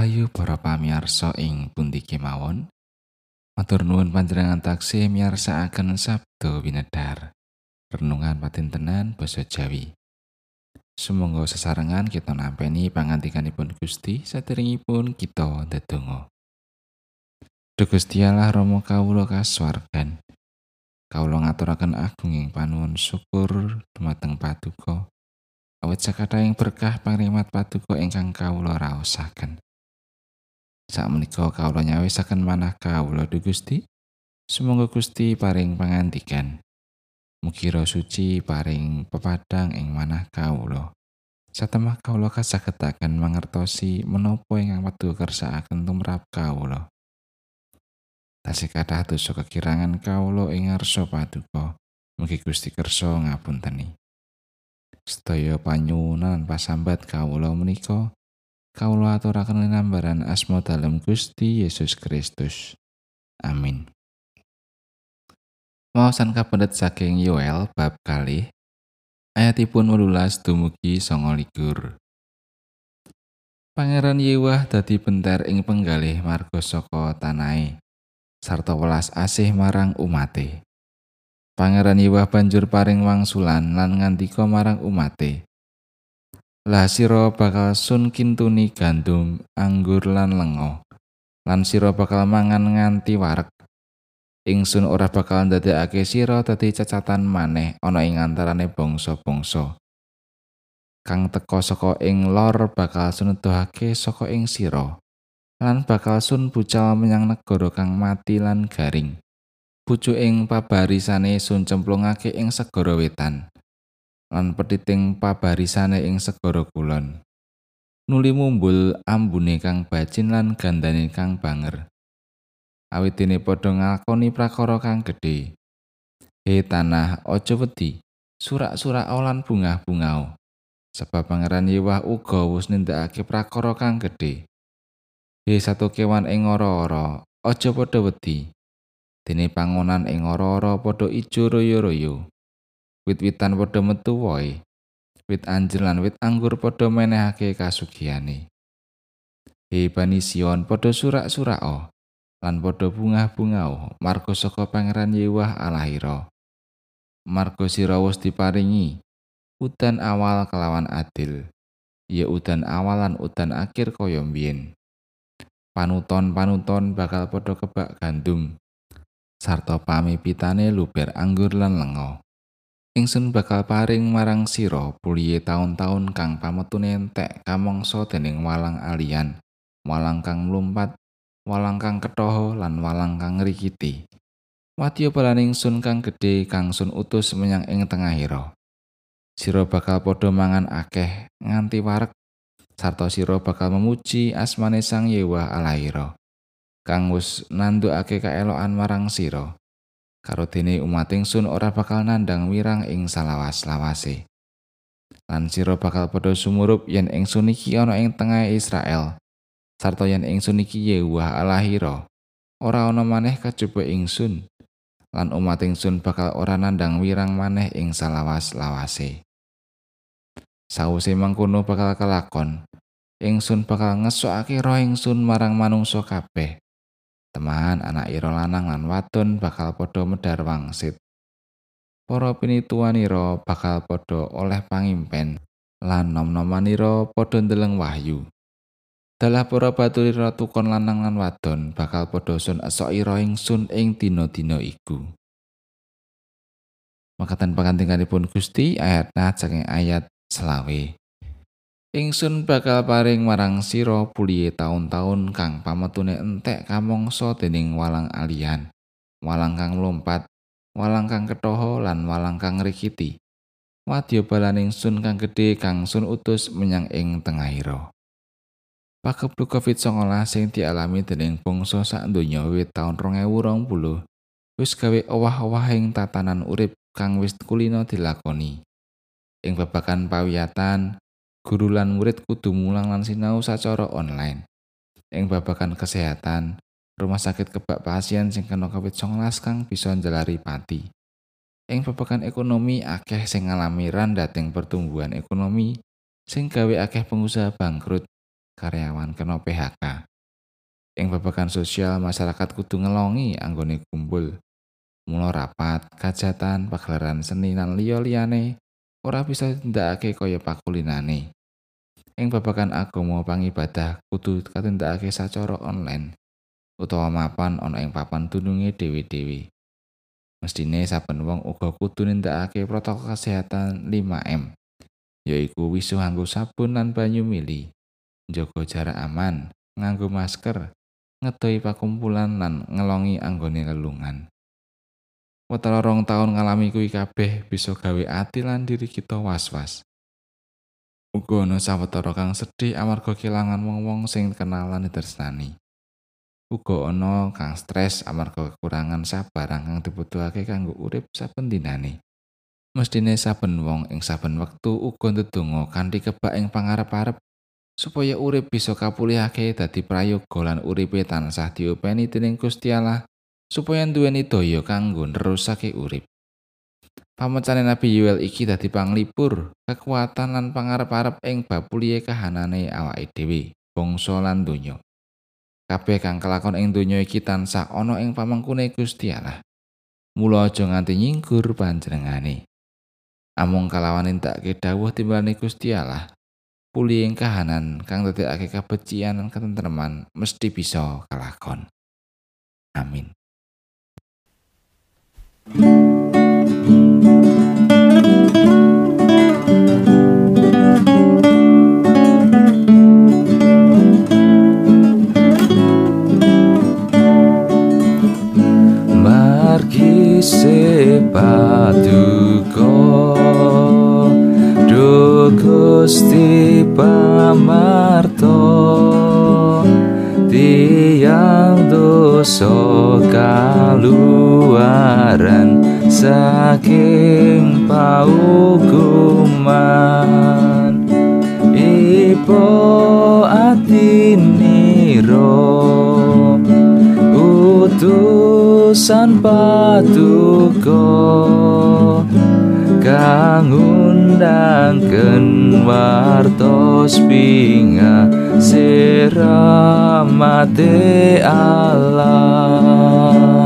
Rahayu para pamirsa ing pundi kemawon. Matur nuwun panjenengan taksih miyarsakaken Sabda Winedhar. Renungan patintenan basa Jawi. Sumangga sesarengan kita nampeni pangantikanipun Gusti saderengipun kita ndedonga. Duh Gusti Allah Rama kawula kasuwargan. Kawula ngaturaken agunging panuwun syukur dumateng Paduka. Awit sakathahing berkah pangrimat Paduka ingkang kawula raosaken. Sakmenika kawula nyawisaken manah kawula Duh Gusti. Sumangga Gusti paring pangandikan. Mugi suci paring pepadang ing manah kawula. Satemah kawula kasagetaken mangertosi menapa ingkang wedhu kersakaken tumrap kawula. Tasih kathah dosa kekirangan kawula ing ngarsa paduka. Mugi Gusti kersa ngapunteni. Sedaya panyuwunan pasambat kawula menika kawula aturaken linambaran asma dalem Gusti Yesus Kristus. Amin. Maosan kapendet saking Yoel bab kali ayatipun 18 dumugi songo likur. Pangeran Yewah dadi benter ing penggalih marga saka tanahe sarta welas asih marang umate. Pangeran Yewah banjur paring wangsulan lan ngandika marang umate. Lah sira bakal sun kintuni gandum, anggur lan lengo. Lan sira bakal mangan nganti warek. Ingsun ora bakal ndadekake sira dadi cacatan maneh ana ing antarane bangsa-bangsa. Kang teka saka ing lor bakal suneduhake saka ing sira. Lan bakal sun bucal menyang negara kang mati lan garing. Pucuk ing pabarisane sun cemplungake ing segara wetan. Lan petiting pabarisane ing segara kulon. Nuli mumbul ambune kang bacin lan gandane kang banger. Awit dene padha ngakoni prakara kang gedhe. He tanah aja wedi, surak-surak lan bungah-bungao. Sebab pangeran Yewah uga wis nindakake prakara kang gedhe. He satu kewan ing ora-ora, aja padha wedi. Dene pangonan ing ora-ora padha ijo royo-royo. Wit-witan padha metu wae. Wit anjir lan wit anggur padha menehake kasugihane. He bani Sion padha surak-surako lan padha bungah-bungao marga saka Pangeran Yewah Allahira. Marga sira wis diparingi udan awal kelawan adil. Ya udan awal lan udan akhir kaya mbiyen. Panuton-panuton bakal padha kebak gandum sarta pamipitane luber anggur lan lengo. Ingsun bakal paring marang sira puliye taun-taun kang pametune entek kamangsa dening walang alian walang kang mlumpat walang kang ketoho lan walang kang ngrikiti. Wadya balaning sun kang gedhe kang sun utus menyang ing tengahira sira bakal padha mangan akeh nganti warek sarta sira bakal memuji asmane sang Yewa Allahira kang wis nandukake kaelokan marang sira karo dene umat ingsun ora bakal nandang wirang ing salawas-lawase. Lan sira bakal padha sumurup yen ingsun iki ana ing tengah Israel. Sarta yen ingsun iki Yehuwa Allahira, ora ana maneh kajaba ingsun. Lan umat ingsun bakal ora nandang wirang maneh ing salawas-lawase. Sawise mangkono bakal kelakon, ingsun bakal ngesokake roh ingsun marang manungsa kabeh. Teman anak ira lanang lan wadon bakal padha medhar wangsit. Para pinituwanira bakal padha oleh pangimpen lan nom-nomanira padha ndeleng wahyu. Dalah para batulira tukon lanang lan wadon bakal padha sun esok ira ingsun ing dina-dina iku. Makatan pangantinganipun Gusti ayat nah ayat selawe. Ingsun bakal paring marang sira pulihe taun-taun kang pametune entek kamangsa dening walang alian, walang kang lompat, walang kang ketoho lan walang kang ngrikiti. Wadya balaning sun kang gedhe kang sun utus menyang ing tengahira. Pakeblu COVID-19 sing dialami dening bangsa sak donya wit taun 2020 wis gawe owah-owahing tatanan urip kang wis kulino dilakoni. Ing babagan pawiyatan, guru lan murid kudu mulang lan sinau sacara online. Ing babagan kesehatan, rumah sakit kebak pasien sing kena COVID-19 kang bisa njalari pati. Ing babagan ekonomi akeh sing ngalami randating pertumbuhan ekonomi sing gawe akeh pengusaha bangkrut karyawan kena PHK. Ing babagan sosial masyarakat kudu ngelongi anggone kumpul. Mula rapat, kajatan, pagelaran seni lan liya-liyane ora bisa ditindakake kaya pakulinane. Ing babagan agama pangibadah kudu katindakake sacara online utawa mapan ana ing papan dununge dewi-dewi. Mestine saben wong uga kudu nindakake protokol kesehatan 5M. Yaiku wisuh nganggo sabun lan banyu mili, njaga jarak aman, nganggo masker, ngedoi pakumpulan lan ngelongi anggone lelungan. Watara rong taun ngalami kuwi kabeh bisa gawe ati lan diri kita was-was. Uga ana sawetara kang sedih amarga kelangan wong-wong sing kenalan ditresnani. Uga ana kang stres amarga kekurangan sabarang kang dibutuhake kanggo urip saben dinane. Mestine saben wong ing saben wektu uga ndedonga kanthi kebak ing pangarep-arep supaya urip bisa kapulihake dadi prayoga lan uripe tansah diopeni dening Gusti Allah supaya duweni daya kanggo nerusake urip. Pamecane Nabi Yuel iki dadi panglipur kekuatan lan pangarep-arep ing bab kahanane awake dhewe, bangsa lan donya. kabeh kang kelakon ing donya iki tansah ana ing pamangkune Gusti Allah. Mula aja nganti nyinggur panjenengane. Amung kalawan entekke dawuh timbalane Gusti Allah, puli ing kahanan kang dadekake kabecian lan ketentreman mesti bisa kelakon. Amin. Paduka do Gusti pamarto tiang dosa kaluaran saking paukuman. Ipo atiniro utusan patuko kang undangken wartos pinga siramate Allah